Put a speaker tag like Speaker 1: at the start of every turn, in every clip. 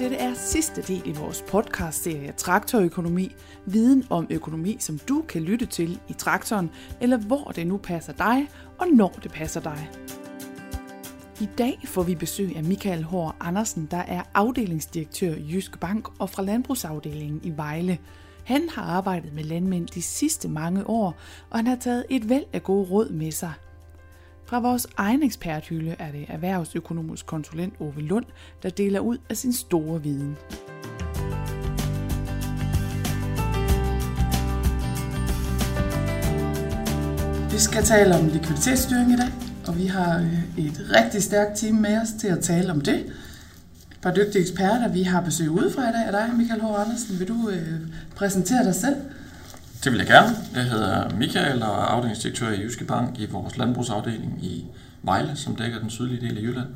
Speaker 1: Dette er sidste del i vores podcastserie Traktorøkonomi. Viden om økonomi, som du kan lytte til i traktoren, eller hvor det nu passer dig, og når det passer dig. I dag får vi besøg af Michael Hård Andersen, der er afdelingsdirektør i Jyske Bank og fra Landbrugsafdelingen i Vejle. Han har arbejdet med landmænd de sidste mange år, og han har taget et væld af gode råd med sig. Fra vores egen eksperthylde er det erhvervsøkonomisk konsulent Ove Lund, der deler ud af sin store viden. Vi skal tale om likviditetsstyring i dag, og vi har øh, et rigtig stærkt team med os til at tale om det. Et par dygtige eksperter. Vi har besøg udefra i dag af dig, Michael H. Andersen. Vil du øh, præsentere dig selv?
Speaker 2: Det vil jeg gerne. Jeg hedder Michael og er afdelingsdirektør i Jyske Bank i vores landbrugsafdeling i Vejle, som dækker den sydlige del af Jylland.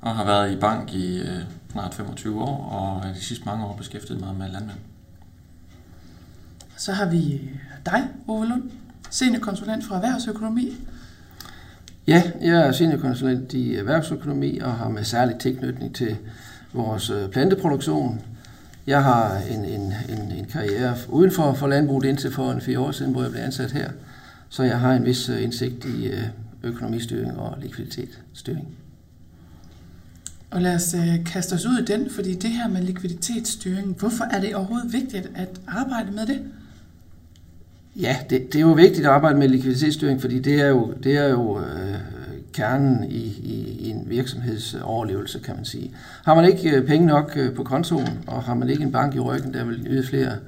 Speaker 2: Og har været i bank i øh, snart 25 år, og de sidste mange år beskæftiget mig med landmænd.
Speaker 1: Så har vi dig, Ove Lund, seniorkonsulent fra Erhvervsøkonomi.
Speaker 3: Ja, jeg er seniorkonsulent i erhvervsøkonomi og har med særlig tilknytning til vores øh, planteproduktion. Jeg har en, en, en karriere uden for, for landbruget indtil for en fire år siden, hvor jeg blev ansat her. Så jeg har en vis øh, indsigt i øh, økonomistyring og likviditetsstyring.
Speaker 1: Og lad os kaste os ud i den, fordi det her med likviditetsstyring, hvorfor er det overhovedet vigtigt at arbejde med det?
Speaker 3: Ja, det, det er jo vigtigt at arbejde med likviditetsstyring, fordi det er jo, det er jo øh, kernen i, i, i en virksomheds overlevelse, kan man sige. Har man ikke øh, penge nok øh, på kontoen, og har man ikke en bank i ryggen, der vil yde flere,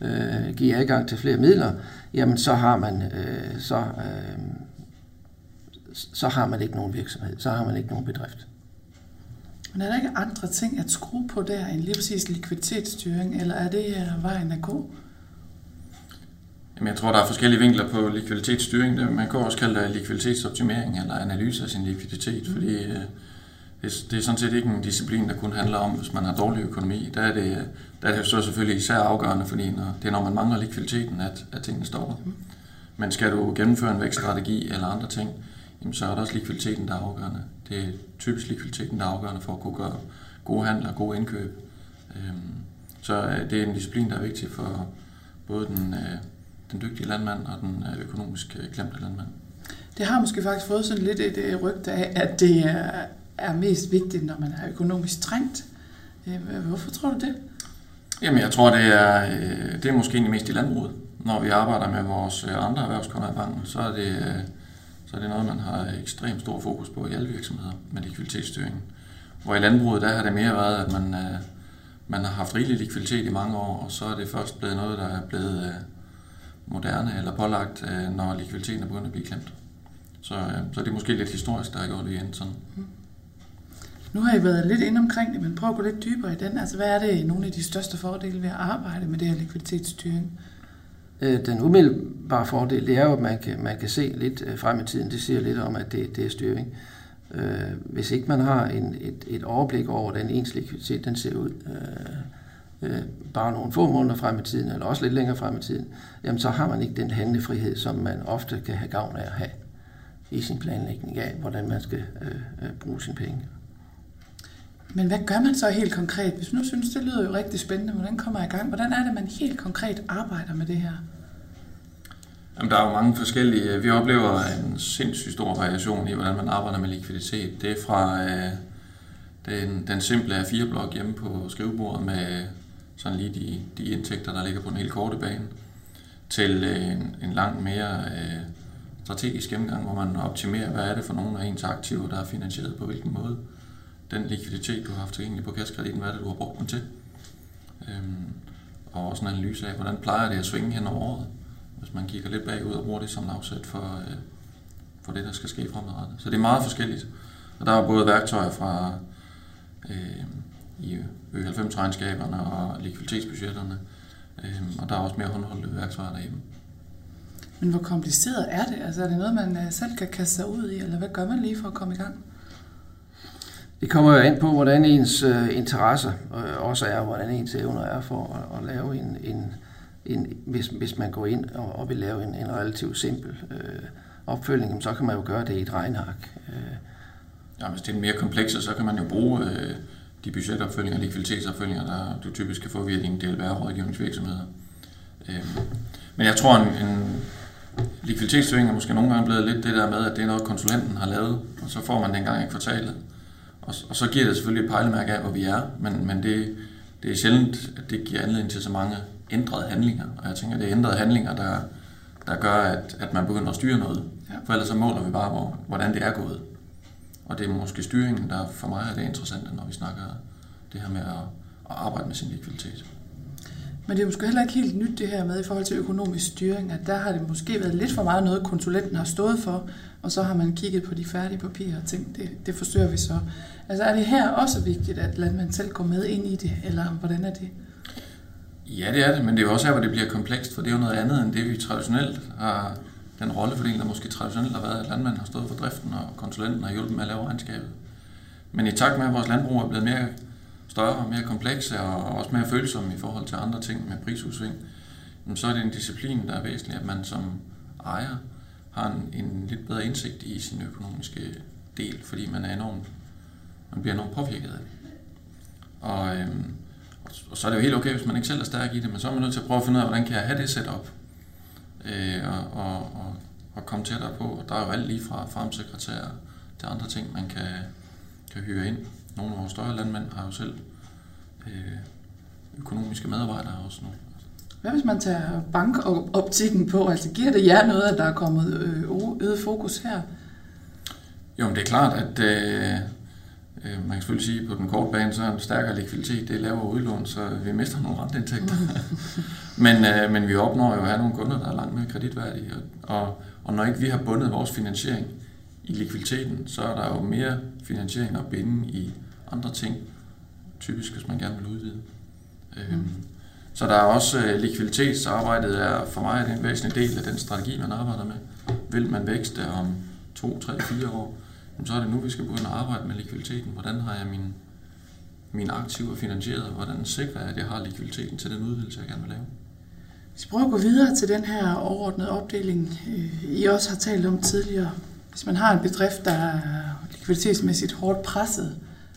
Speaker 3: øh, give adgang til flere midler, jamen så har man øh, så, øh, så har man ikke nogen virksomhed, så har man ikke nogen bedrift.
Speaker 1: Men er der ikke andre ting at skrue på der end lige præcis likviditetsstyring, eller er det øh, vejen at gå?
Speaker 2: Jamen, jeg tror, der er forskellige vinkler på likviditetsstyring. Man kan også kalde det likviditetsoptimering eller analyse af sin likviditet, mm. fordi øh, det, det er sådan set ikke en disciplin, der kun handler om, hvis man har dårlig økonomi. Der er det, der er det så selvfølgelig især afgørende, fordi når, det er, når man mangler likviditeten, at, at tingene står. Mm. Men skal du gennemføre en vækststrategi eller andre ting, jamen, så er det også likviditeten, der er afgørende. Det er typisk likviditeten, der er afgørende for at kunne gøre gode handler og gode indkøb. Øhm, så øh, det er en disciplin, der er vigtig for både den øh, den dygtige landmand og den øh, økonomisk øh, glemte landmand.
Speaker 1: Det har måske faktisk fået sådan lidt et øh, rygte af, at det er, mest vigtigt, når man er økonomisk trængt. Hvorfor tror du det?
Speaker 2: Jamen, jeg tror, det er, det er måske egentlig mest i landbruget. Når vi arbejder med vores andre erhvervskunder i banken, så er det, så er det noget, man har ekstremt stor fokus på i alle virksomheder med likviditetsstyring. Hvor i landbruget, der har det mere været, at man, man har haft rigelig likviditet i mange år, og så er det først blevet noget, der er blevet moderne eller pålagt, øh, når likviditeten er begyndt at blive klemt. Så, øh, så det er måske lidt historisk, der har gjort det igen sådan. Mm.
Speaker 1: Nu har I været lidt inde omkring det, men prøv at gå lidt dybere i den. Altså, hvad er det nogle af de største fordele ved at arbejde med det her likviditetsstyring?
Speaker 3: Øh, den umiddelbare fordel, det er jo, at man kan, man kan se lidt frem i tiden. Det siger lidt om, at det, det er styring. Hvis ikke man har en, et, et overblik over, hvordan ens likviditet den ser ud, øh, bare nogle få måneder frem i tiden, eller også lidt længere frem i tiden, jamen så har man ikke den handlefrihed, som man ofte kan have gavn af at have i sin planlægning af, hvordan man skal øh, øh, bruge sine penge.
Speaker 1: Men hvad gør man så helt konkret? Hvis nu synes, det lyder jo rigtig spændende, hvordan kommer jeg i gang? Hvordan er det, man helt konkret arbejder med det her?
Speaker 2: Jamen, der er jo mange forskellige. Vi oplever en sindssygt stor variation i, hvordan man arbejder med likviditet. Det er fra øh, den, den simple A4-blok hjemme på skrivebordet med sådan lige de, de indtægter, der ligger på den helt korte bane, til øh, en, en langt mere øh, strategisk gennemgang, hvor man optimerer, hvad er det for nogle af ens aktiver, der er finansieret på hvilken måde. Den likviditet, du har haft tilgængelig på kassekreditten, hvad er det, du har brugt den til? Øhm, og også en analyse af, hvordan plejer det at svinge hen over året, hvis man kigger lidt bagud og bruger det som afsæt for, øh, for det, der skal ske fremadrettet. Så det er meget forskelligt. Og der er både værktøjer fra øh, i Ø90-regnskaberne og likviditetsbudgetterne. Øhm, og der er også mere håndholdte værktøjer derhjemme.
Speaker 1: Men hvor kompliceret er det? Altså er det noget, man øh, selv kan kaste sig ud i, eller hvad gør man lige for at komme i gang?
Speaker 3: Det kommer jo ind på, hvordan ens øh, interesser øh, også er, hvordan ens evner er for at, at lave en, en, en hvis, hvis man går ind og, og vil lave en, en relativt simpel øh, opfølgning, så kan man jo gøre det i et regnark. Øh.
Speaker 2: Ja, hvis det er mere komplekse, så kan man jo bruge øh, de budgetopfølgninger og likviditetsopfølgninger, der du typisk kan få via dine DLR-rådgivningsvirksomheder. Øhm, men jeg tror, en, en likviditetsstyring er måske nogle gange blevet lidt det der med, at det er noget, konsulenten har lavet, og så får man det en gang i kvartalet. Og, og så giver det selvfølgelig et pejlemærke af, hvor vi er, men, men det, det er sjældent, at det giver anledning til så mange ændrede handlinger. Og jeg tænker, det er ændrede handlinger, der, der gør, at, at man begynder at styre noget. Ja. For ellers så måler vi bare, hvor, hvordan det er gået. Og det er måske styringen, der for mig er det interessante, når vi snakker det her med at, at arbejde med sin likviditet.
Speaker 1: Men det er måske heller ikke helt nyt det her med i forhold til økonomisk styring, at der har det måske været lidt for meget noget, konsulenten har stået for, og så har man kigget på de færdige papirer og tænkt, det, det forstyrrer vi så. Altså er det her også vigtigt, at landmanden selv går med ind i det, eller hvordan er det?
Speaker 2: Ja, det er det, men det er jo også her, hvor det bliver komplekst, for det er jo noget andet end det, vi traditionelt har, den rollefordeling, der måske traditionelt har været, at landmanden har stået for driften, og konsulenten har hjulpet med at lave regnskabet. Men i takt med, at vores landbrug er blevet mere større og mere komplekse og også mere følsomme i forhold til andre ting med prisudsving, så er det en disciplin, der er væsentlig, at man som ejer har en, en lidt bedre indsigt i sin økonomiske del, fordi man er enormt, man bliver enormt påvirket af det. Og, øhm, og så er det jo helt okay, hvis man ikke selv er stærk i det, men så er man nødt til at prøve at finde ud af, hvordan kan jeg have det set op øh, og, og, og, og komme tættere på. Og der er jo alt lige fra farmsekretær til andre ting, man kan, kan hyre ind. Nogle af vores større landmænd har jo selv øh, økonomiske medarbejdere også nu.
Speaker 1: Hvad hvis man tager bankoptikken på? Altså giver det jer noget, at der er kommet øh, øget fokus her?
Speaker 2: Jo, men det er klart, at øh, man kan selvfølgelig sige, at på den korte bane, så er en stærkere likviditet, det er lavere udlån, så vi mister nogle renteindtægter. men, øh, men vi opnår jo at have nogle kunder, der er langt mere kreditværdige, og, og, og når ikke vi har bundet vores finansiering i likviditeten, så er der jo mere finansiering at binde i andre ting, typisk hvis man gerne vil udvide. Øhm, mm. Så der er også øh, likviditetsarbejdet er for mig er en væsentlig del af den strategi, man arbejder med. Vil man vækste om to, tre, fire år, så er det nu, vi skal begynde at arbejde med likviditeten. Hvordan har jeg min, mine aktiver finansieret, og hvordan sikrer jeg, at jeg har likviditeten til den udvidelse, jeg gerne vil lave?
Speaker 1: Hvis vi prøver at gå videre til den her overordnede opdeling, øh, I også har talt om tidligere. Hvis man har en bedrift, der er likviditetsmæssigt hårdt presset,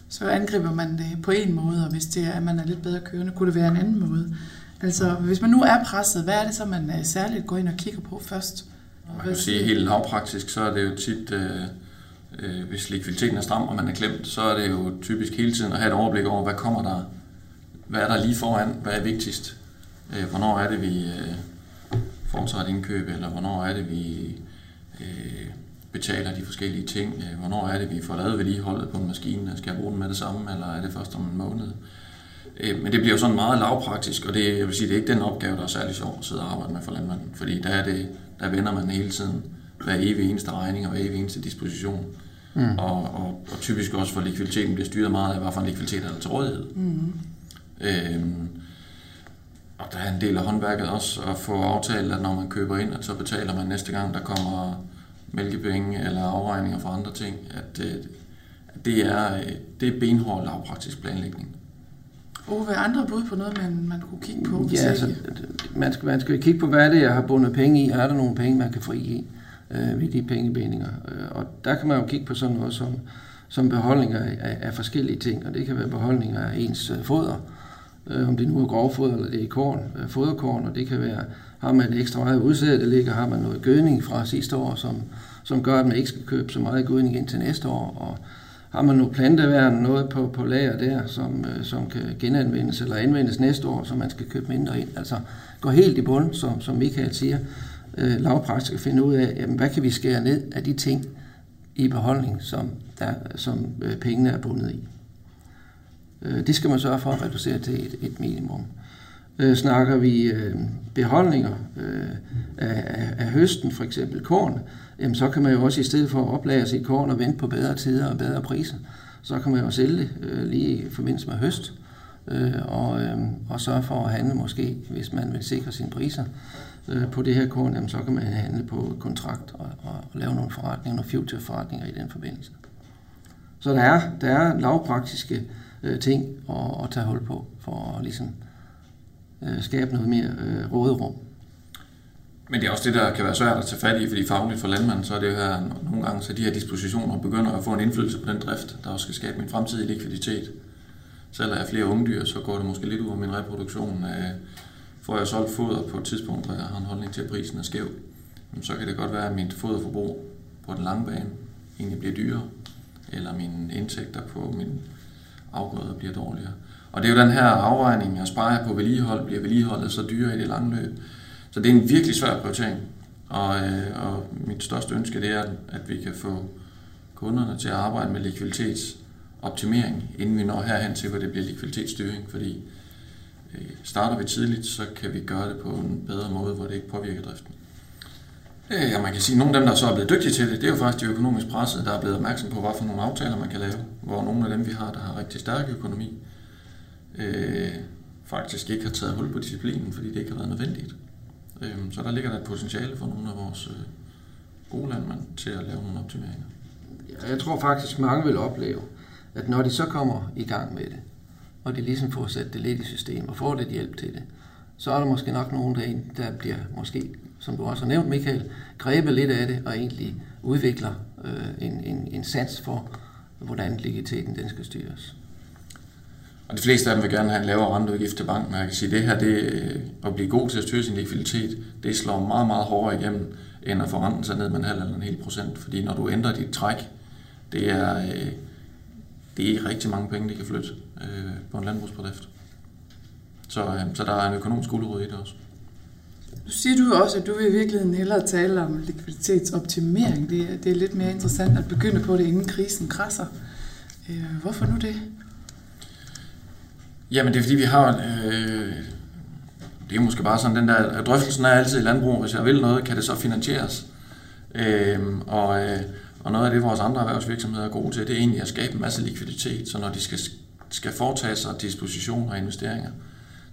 Speaker 1: så angriber man det på en måde, og hvis det er, at man er lidt bedre kørende, kunne det være en anden måde. Altså, hvis man nu er presset, hvad er det så, man øh, særligt går ind og kigger på først?
Speaker 2: Man kan sige helt lavpraktisk, så er det jo tit, øh, øh, hvis likviditeten er stram, og man er klemt, så er det jo typisk hele tiden at have et overblik over, hvad kommer der, hvad er der lige foran, hvad er vigtigst, øh, hvornår er det, vi øh, foretager et indkøb, eller hvornår er det, vi øh, betaler de forskellige ting. Øh, hvornår er det, vi får lavet vedligeholdet på en maskine? Øh, skal jeg bruge den med det samme, eller er det først om en måned? Øh, men det bliver jo sådan meget lavpraktisk, og det, jeg vil sige, det er ikke den opgave, der er særlig sjov at sidde og arbejde med for landmanden, fordi der, er det, der vender man hele tiden hver evig eneste regning og hver evig eneste disposition. Mm. Og, og, og typisk også for likviditeten bliver styret meget af, hvad for en likviditet er der til rådighed. Mm. Øhm, og der er en del af håndværket også at få aftalt, at når man køber ind, at så betaler man næste gang, der kommer mælkepenge eller afregninger for andre ting, at, øh, at det, er, øh, det er benhård lavpraktisk planlægning.
Speaker 1: Og hvad andre bud på noget, man, man kunne kigge på?
Speaker 3: Ja, altså, man, skal, man skal kigge på, hvad er det, jeg har bundet penge i. Er der nogle penge, man kan frigive øh, ved de pengebindinger? Øh, og der kan man jo kigge på sådan noget som, som beholdninger af, af forskellige ting. Og det kan være beholdninger af ens øh, foder, øh, om det nu er grovfoder eller det er korn, øh, foderkorn, og det kan være, har man et ekstra meget udsæde, der ligger, har man noget gødning fra sidste år, som, som gør, at man ikke skal købe så meget gødning ind til næste år, og har man noget planteværn, noget på, på lager der, som, øh, som kan genanvendes eller anvendes næste år, så man skal købe mindre ind. Altså gå helt i bund, som, som Michael siger, øh, lavpraktisk at finde ud af, jamen, hvad kan vi skære ned af de ting i beholdning, som, der, som øh, pengene er bundet i. Øh, det skal man sørge for at reducere til et, et minimum. Øh, snakker vi øh, beholdninger øh, af, af, høsten, for eksempel korn, jamen så kan man jo også i stedet for at oplagre sit korn og vente på bedre tider og bedre priser, så kan man jo sælge det øh, lige i forbindelse med høst, øh, og, øh, og sørge for at handle måske, hvis man vil sikre sine priser øh, på det her korn, jamen så kan man handle på kontrakt og, og, og lave nogle forretninger, nogle future forretninger i den forbindelse. Så der er, der er lavpraktiske øh, ting at, at tage hul på, for at ligesom, øh, skabe noget mere øh, råderum.
Speaker 2: Men det er også det, der kan være svært at tage fat i, fordi fagligt for landmanden, så er det her nogle gange, så de her dispositioner begynder at få en indflydelse på den drift, der også skal skabe en fremtidig likviditet. Sælger jeg flere ungdyr, så går det måske lidt ud over min reproduktion. Øh, får jeg solgt foder på et tidspunkt, hvor jeg har en holdning til, at prisen er skæv, så kan det godt være, at mit foderforbrug på den lange bane egentlig bliver dyrere, eller mine indtægter på min afgrøder bliver dårligere. Og det er jo den her afvejning, jeg sparer jeg på vedligehold, bliver vedligeholdet så dyre i det lange løb. Så det er en virkelig svær prioritering. Og, øh, og mit største ønske det er, at vi kan få kunderne til at arbejde med likviditets optimering, inden vi når herhen til, hvor det bliver likviditetsstyring. Fordi øh, starter vi tidligt, så kan vi gøre det på en bedre måde, hvor det ikke påvirker driften. Øh, ja, man kan sige, at nogle af dem, der så er blevet dygtige til det, det er jo faktisk de økonomisk pressede, der er blevet opmærksom på, hvad for nogle aftaler man kan lave. Hvor nogle af dem, vi har, der har rigtig stærk økonomi, øh, faktisk ikke har taget hul på disciplinen, fordi det ikke har været nødvendigt. Øh, så der ligger der et potentiale for nogle af vores øh, gode landmænd til at lave nogle optimeringer.
Speaker 3: Jeg tror faktisk, mange vil opleve, at når de så kommer i gang med det, og de ligesom får sat det lidt i system og får lidt hjælp til det, så er der måske nok nogen, der, der bliver måske, som du også har nævnt, Michael, grebet lidt af det og egentlig udvikler øh, en, en, en sans for, hvordan likviditeten den skal styres.
Speaker 2: Og de fleste af dem vil gerne have en lavere renteudgift til banken, men jeg kan sige, at det her, det, øh, at blive god til at styre sin likviditet, det slår meget, meget hårdere igennem, end at få renten sig ned med en halv eller en hel procent. Fordi når du ændrer dit træk, det er, øh, det er rigtig mange penge, de kan flytte øh, på en landbrugsbedrift. Så, øh, så der er en økonomisk gulerod i det også.
Speaker 1: Nu siger du også, at du vil i virkeligheden hellere tale om likviditetsoptimering. Det, er, det er lidt mere interessant at begynde på det, inden krisen krasser. Hvorfor nu det?
Speaker 2: Jamen det er fordi, vi har... Øh, det er måske bare sådan, den der drøftelsen er altid i landbrug, hvis jeg vil noget, kan det så finansieres? Øh, og, øh, og noget af det, vores andre erhvervsvirksomheder er gode til, det er egentlig at skabe en masse likviditet, så når de skal, skal foretage sig dispositioner og investeringer,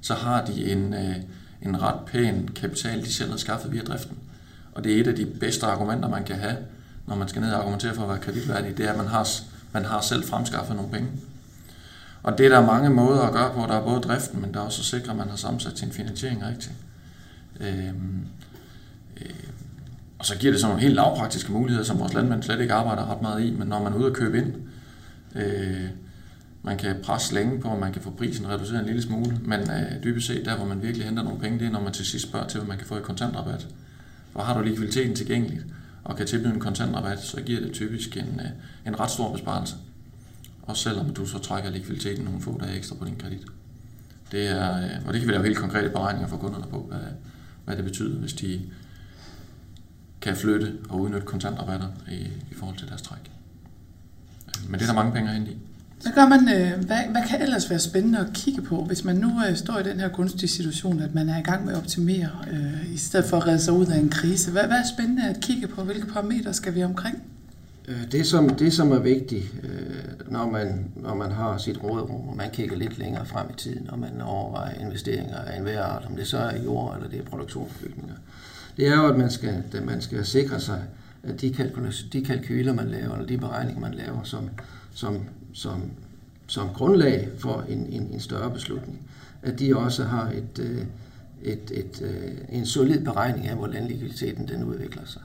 Speaker 2: så har de en, øh, en ret pæn kapital, de selv har skaffet via driften. Og det er et af de bedste argumenter, man kan have, når man skal ned og argumentere for at være kreditværdig, det er, at man har, man har selv fremskaffet nogle penge. Og det er der mange måder at gøre på. Der er både driften, men der er også at sikre, at man har sammensat sin finansiering rigtigt. Øhm, øh, og så giver det sådan nogle helt lavpraktiske muligheder, som vores landmænd slet ikke arbejder ret meget i, men når man er ude og købe ind, øh, man kan presse længe på, og man kan få prisen reduceret en lille smule, men øh, dybest set der, hvor man virkelig henter nogle penge, det er, når man til sidst spørger til, hvad man kan få i kontantrabat. For har du likviditeten tilgængeligt og kan tilbyde en kontantrabat, så giver det typisk en, øh, en ret stor besparelse. Også selvom du så trækker likviditeten nogle få dage ekstra på din kredit. Det er, øh, og det kan vi lave helt konkrete beregninger for kunderne på, hvad, hvad det betyder, hvis de kan flytte og udnytte kontantrabatter i, i forhold til deres træk. Øh, men det er der mange penge ind i.
Speaker 1: Hvad gør man, øh, hvad, hvad kan ellers være spændende at kigge på, hvis man nu står i den her gunstige situation, at man er i gang med at optimere, øh, i stedet for at redde sig ud af en krise? Hvad, hvad er spændende at kigge på? Hvilke parametre skal vi omkring?
Speaker 3: Øh, det som, det, som er vigtigt, øh, når man, når man har sit rådrum, og man kigger lidt længere frem i tiden, og man overvejer investeringer af enhver art, om det så er jord eller det er produktionsbygninger, det er jo, at man skal, at man skal sikre sig, at de, kalkyler, de kalkyler, man laver, eller de beregninger, man laver, som, som, som, som grundlag for en, en, en større beslutning, at de også har et, øh, et, et, et, en solid beregning af, hvordan likviditeten den udvikler sig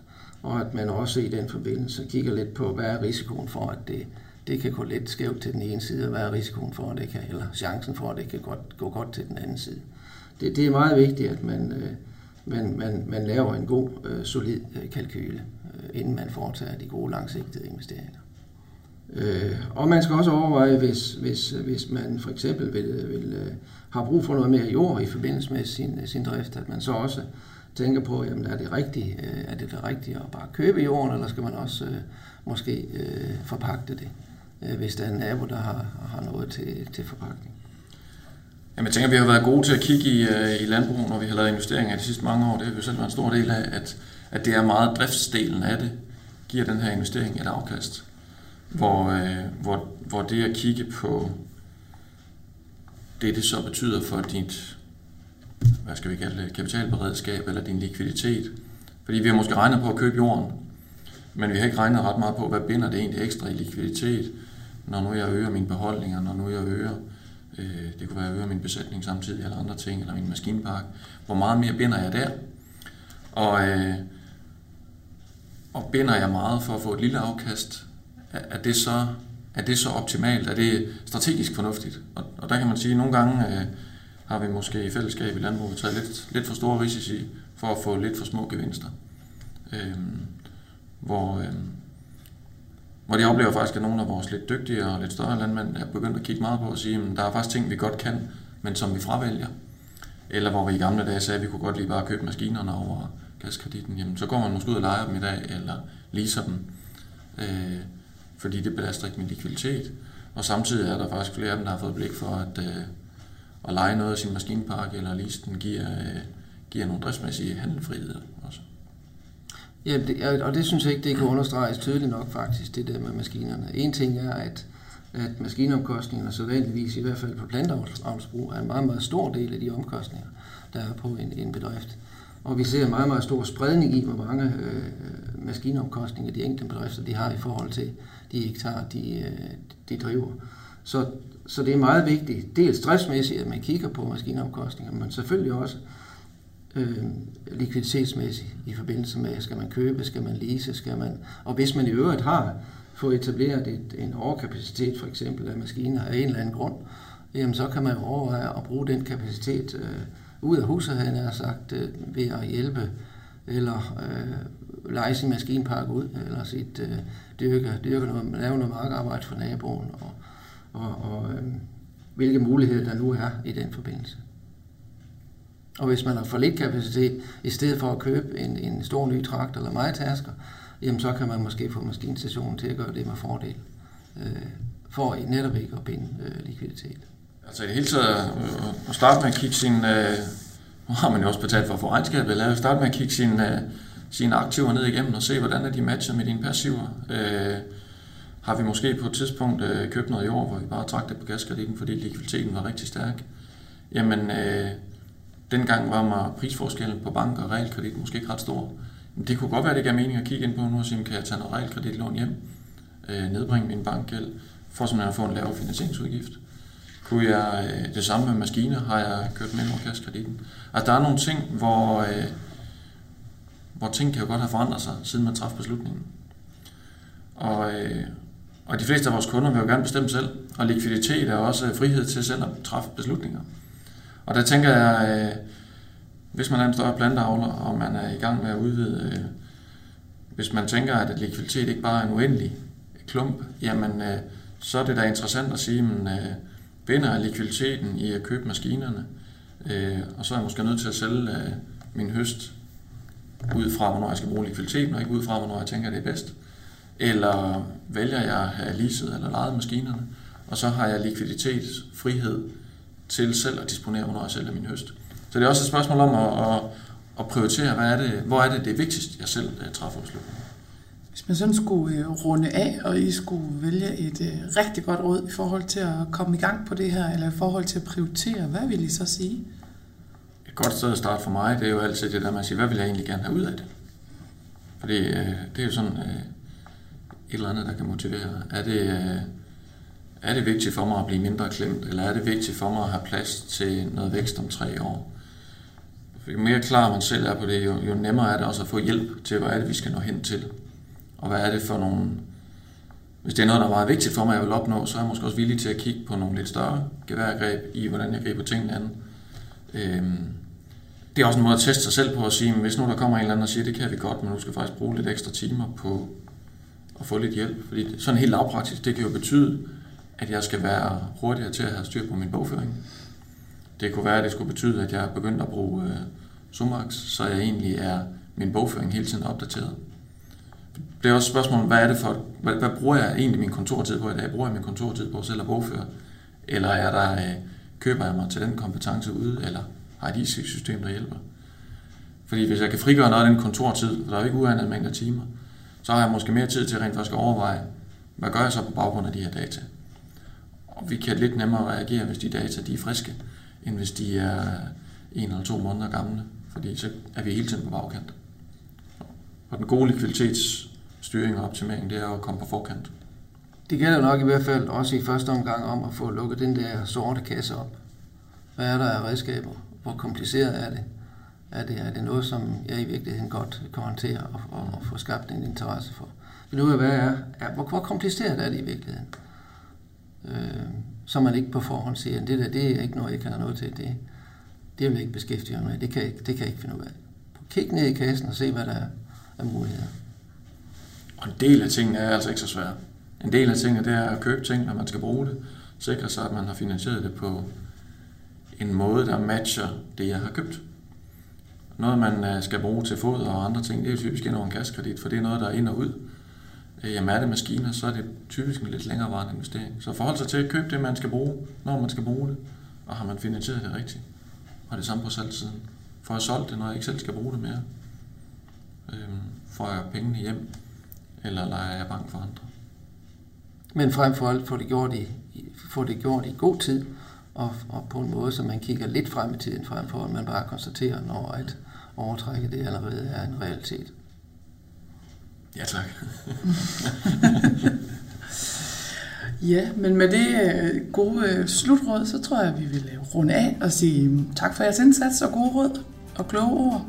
Speaker 3: og at man også i den forbindelse kigger lidt på, hvad er risikoen for, at det, det kan gå lidt skævt til den ene side, og hvad er risikoen for, at det kan, eller chancen for, at det kan godt, gå godt til den anden side. Det, det er meget vigtigt, at man, øh, man, man, man laver en god, øh, solid øh, kalkyle, øh, inden man foretager de gode langsigtede investeringer. Øh, og man skal også overveje, hvis, hvis, hvis man for eksempel vil, vil, øh, har brug for noget mere jord i forbindelse med sin, sin drift, at man så også tænker på, jamen er det rigtigt, øh, er det det rigtige at bare købe jorden, eller skal man også øh, måske øh, forpagte det, øh, hvis der er en nabo, der har, har noget til, til forpagtning.
Speaker 2: Jamen, jeg tænker, at vi har været gode til at kigge i, øh, i landbrug, når vi har lavet investeringer de sidste mange år. Det har jo selv været en stor del af, at, at det er meget driftsdelen af det, giver den her investering et afkast. Hvor, øh, hvor, hvor det at kigge på det, det så betyder for dit hvad skal vi kalde det, kapitalberedskab eller din likviditet. Fordi vi har måske regnet på at købe jorden, men vi har ikke regnet ret meget på, hvad binder det egentlig ekstra i likviditet, når nu jeg øger mine beholdninger, når nu jeg øger, øh, Øh, det kunne være, at øge min besætning samtidig, eller andre ting, eller min maskinpark. Hvor meget mere binder jeg der? Og, øh, og binder jeg meget for at få et lille afkast, er det så er det så optimalt? Er det strategisk fornuftigt? Og, og der kan man sige, at nogle gange øh, har vi måske i fællesskab i landbruget taget lidt, lidt for store risici for at få lidt for små gevinster. Øh, hvor, øh, hvor de oplever faktisk, at nogle af vores lidt dygtigere og lidt større landmænd er begyndt at kigge meget på og sige, at der er faktisk ting, vi godt kan, men som vi fravælger. Eller hvor vi i gamle dage sagde, at vi kunne godt lige bare købe maskinerne over gaskreditten. Jamen, så går man måske ud og leger dem i dag, eller leaser dem, øh, fordi det belaster ikke min likviditet. Og samtidig er der faktisk flere af dem, der har fået blik for, at, øh, at lege noget af sin maskinpark eller lease den giver, øh, giver nogle driftsmæssige handelfriheder også.
Speaker 3: Ja, det, og det synes jeg ikke, det kan understreges tydeligt nok faktisk, det der med maskinerne. En ting er, at, at maskinomkostningerne så vanligvis, i hvert fald på planteavlsbrug, er en meget, meget stor del af de omkostninger, der er på en, en bedrift. Og vi ser en meget, meget stor spredning i, hvor mange øh, maskinomkostninger de enkelte bedrifter de har i forhold til de hektar, de, øh, de driver. Så, så det er meget vigtigt, dels stressmæssigt, at man kigger på maskinomkostninger, men selvfølgelig også øh, Øh, likviditetsmæssigt i forbindelse med, skal man købe, skal man lease, skal man... Og hvis man i øvrigt har fået etableret et, en overkapacitet for eksempel af maskiner af en eller anden grund, jamen så kan man jo overveje at bruge den kapacitet øh, ud af huset, han har sagt, øh, ved at hjælpe eller øh, lege sin maskinpark ud, eller sit øh, dyrke, dyrke noget, lave noget markarbejde for naboen, og, og, og øh, hvilke muligheder der nu er i den forbindelse. Og hvis man har for lidt kapacitet, i stedet for at købe en, en stor ny trakt eller majtasker, jamen så kan man måske få maskinstationen til at gøre det med fordel, øh, for netop ikke at binde øh, likviditet.
Speaker 2: Altså i det hele taget øh, at starte med at kigge sin, øh, nu har man jo også betalt for at få regnskabet, eller starte med at kigge sin, øh, sine aktiver ned igennem og se, hvordan er de matcher med dine passiver. Øh, har vi måske på et tidspunkt øh, købt noget i år, hvor vi bare trak det på gaskrediten, fordi likviditeten var rigtig stærk. Jamen, øh, dengang var mig prisforskellen på bank og realkredit måske ikke ret stor. Men det kunne godt være, at det gav mening at kigge ind på nu og sige, kan jeg tage noget realkreditlån hjem, øh, nedbringe min bankgæld, for simpelthen at få en lavere finansieringsudgift. Kunne jeg, øh, det samme med maskiner, har jeg kørt med over Og Altså der er nogle ting, hvor, øh, hvor ting kan jo godt have forandret sig, siden man træffede beslutningen. Og, øh, og de fleste af vores kunder vil jo gerne bestemme selv, og likviditet er også frihed til selv at træffe beslutninger. Og der tænker jeg, øh, hvis man er en større planteavler, og man er i gang med at udvide, øh, hvis man tænker, at likviditet ikke bare er en uendelig klump, jamen øh, så er det da interessant at sige, men øh, binder jeg likviditeten i at købe maskinerne, øh, og så er jeg måske nødt til at sælge øh, min høst ud fra, hvornår jeg skal bruge likviditeten, og ikke ud fra, hvornår jeg tænker, det er bedst. Eller vælger jeg at have leaset eller lejet maskinerne, og så har jeg likviditetsfrihed til selv at disponere, hvornår jeg sælger min høst. Så det er også et spørgsmål om at, at, at prioritere, hvad er det, hvor er det det vigtigst, jeg selv uh, træffer beslutningen.
Speaker 1: Hvis man sådan skulle uh, runde af, og I skulle vælge et uh, rigtig godt råd i forhold til at komme i gang på det her, eller i forhold til at prioritere, hvad vil I så sige?
Speaker 2: Et godt sted at starte for mig, det er jo altid det der med at sige, hvad vil jeg egentlig gerne have ud af det? Fordi uh, det er jo sådan uh, et eller andet, der kan motivere. Er det er det vigtigt for mig at blive mindre klemt, eller er det vigtigt for mig at have plads til noget vækst om tre år? Jo mere klar man selv er på det, jo, jo nemmere er det også at få hjælp til, hvad er det, vi skal nå hen til. Og hvad er det for nogle... Hvis det er noget, der er meget vigtigt for mig, jeg vil opnå, så er jeg måske også villig til at kigge på nogle lidt større geværgreb i, hvordan jeg griber tingene an. Øhm, det er også en måde at teste sig selv på at sige, hvis nu der kommer en eller anden og siger, det kan vi godt, men nu skal faktisk bruge lidt ekstra timer på at få lidt hjælp. Fordi sådan helt lavpraktisk, det kan jo betyde, at jeg skal være hurtigere til at have styr på min bogføring. Det kunne være, at det skulle betyde, at jeg er begyndt at bruge øh, Sumax, så jeg egentlig er min bogføring hele tiden opdateret. Det er også et spørgsmål, hvad er det for, hvad, hvad bruger jeg egentlig min kontortid på i dag? Bruger jeg min kontortid på selv at bogføre? Eller er der, øh, køber jeg mig til den kompetence ude, eller har et IT-system, der hjælper? Fordi hvis jeg kan frigøre noget af den kontortid, der er jo ikke uanede mængder timer, så har jeg måske mere tid til rent faktisk at overveje, hvad gør jeg så på baggrund af de her data? Og vi kan lidt nemmere reagere, hvis de data de er friske, end hvis de er en eller to måneder gamle, fordi så er vi hele tiden på bagkant. Og den gode likviditetsstyring og optimering, det er at komme på forkant.
Speaker 3: Det gælder nok i hvert fald også i første omgang om at få lukket den der sorte kasse op. Hvad er der af redskaber? Hvor kompliceret er det? Er det, er det noget, som jeg i virkeligheden godt kan håndtere og, og, og få skabt en interesse for? Men nu er, hvad er, er hvor, hvor kompliceret er det i virkeligheden? Øh, så man ikke på forhånd siger, at det der, det er ikke noget, jeg kan have noget til. Det, det vil jeg ikke beskæftige mig med. Det kan, jeg, det kan jeg ikke finde ud af. Kig ned i kassen og se, hvad der er af muligheder.
Speaker 2: Og en del af tingene er altså ikke så svære. En del af tingene, det er at købe ting, når man skal bruge det. Sikre sig, at man har finansieret det på en måde, der matcher det, jeg har købt. Noget, man øh, skal bruge til fod og andre ting, det er typisk ind over en kaskredit, for det er noget, der er ind og ud. Øh, jamen er det maskiner, så er det typisk en lidt længerevarende investering. Så forhold sig til at købe det, man skal bruge, når man skal bruge det, og har man finansieret det rigtigt. Og det samme på salgsiden. For at solgt det, når jeg ikke selv skal bruge det mere. Øhm, får jeg pengene hjem, eller leger jeg bank for andre.
Speaker 3: Men frem for alt få det gjort i, få det gjort i god tid, og, og på en måde, så man kigger lidt frem i tiden, frem for at man bare konstaterer, når at overtrækket det allerede er en realitet.
Speaker 2: Ja, tak.
Speaker 1: ja, men med det øh, gode øh, slutråd, så tror jeg, at vi vil øh, runde af og sige mm, tak for jeres indsats og gode råd og kloge ord.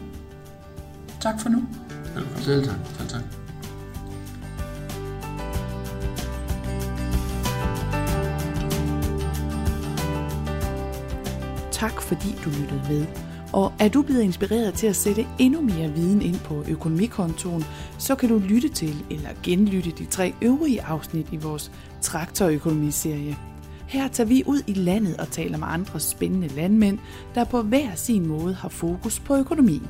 Speaker 1: Tak for nu.
Speaker 2: Velkommen.
Speaker 3: Selv tak.
Speaker 2: Selv tak.
Speaker 1: Tak fordi du lyttede med. Og er du blevet inspireret til at sætte endnu mere viden ind på økonomikontoen, så kan du lytte til eller genlytte de tre øvrige afsnit i vores traktorøkonomiserie. Her tager vi ud i landet og taler med andre spændende landmænd, der på hver sin måde har fokus på økonomien.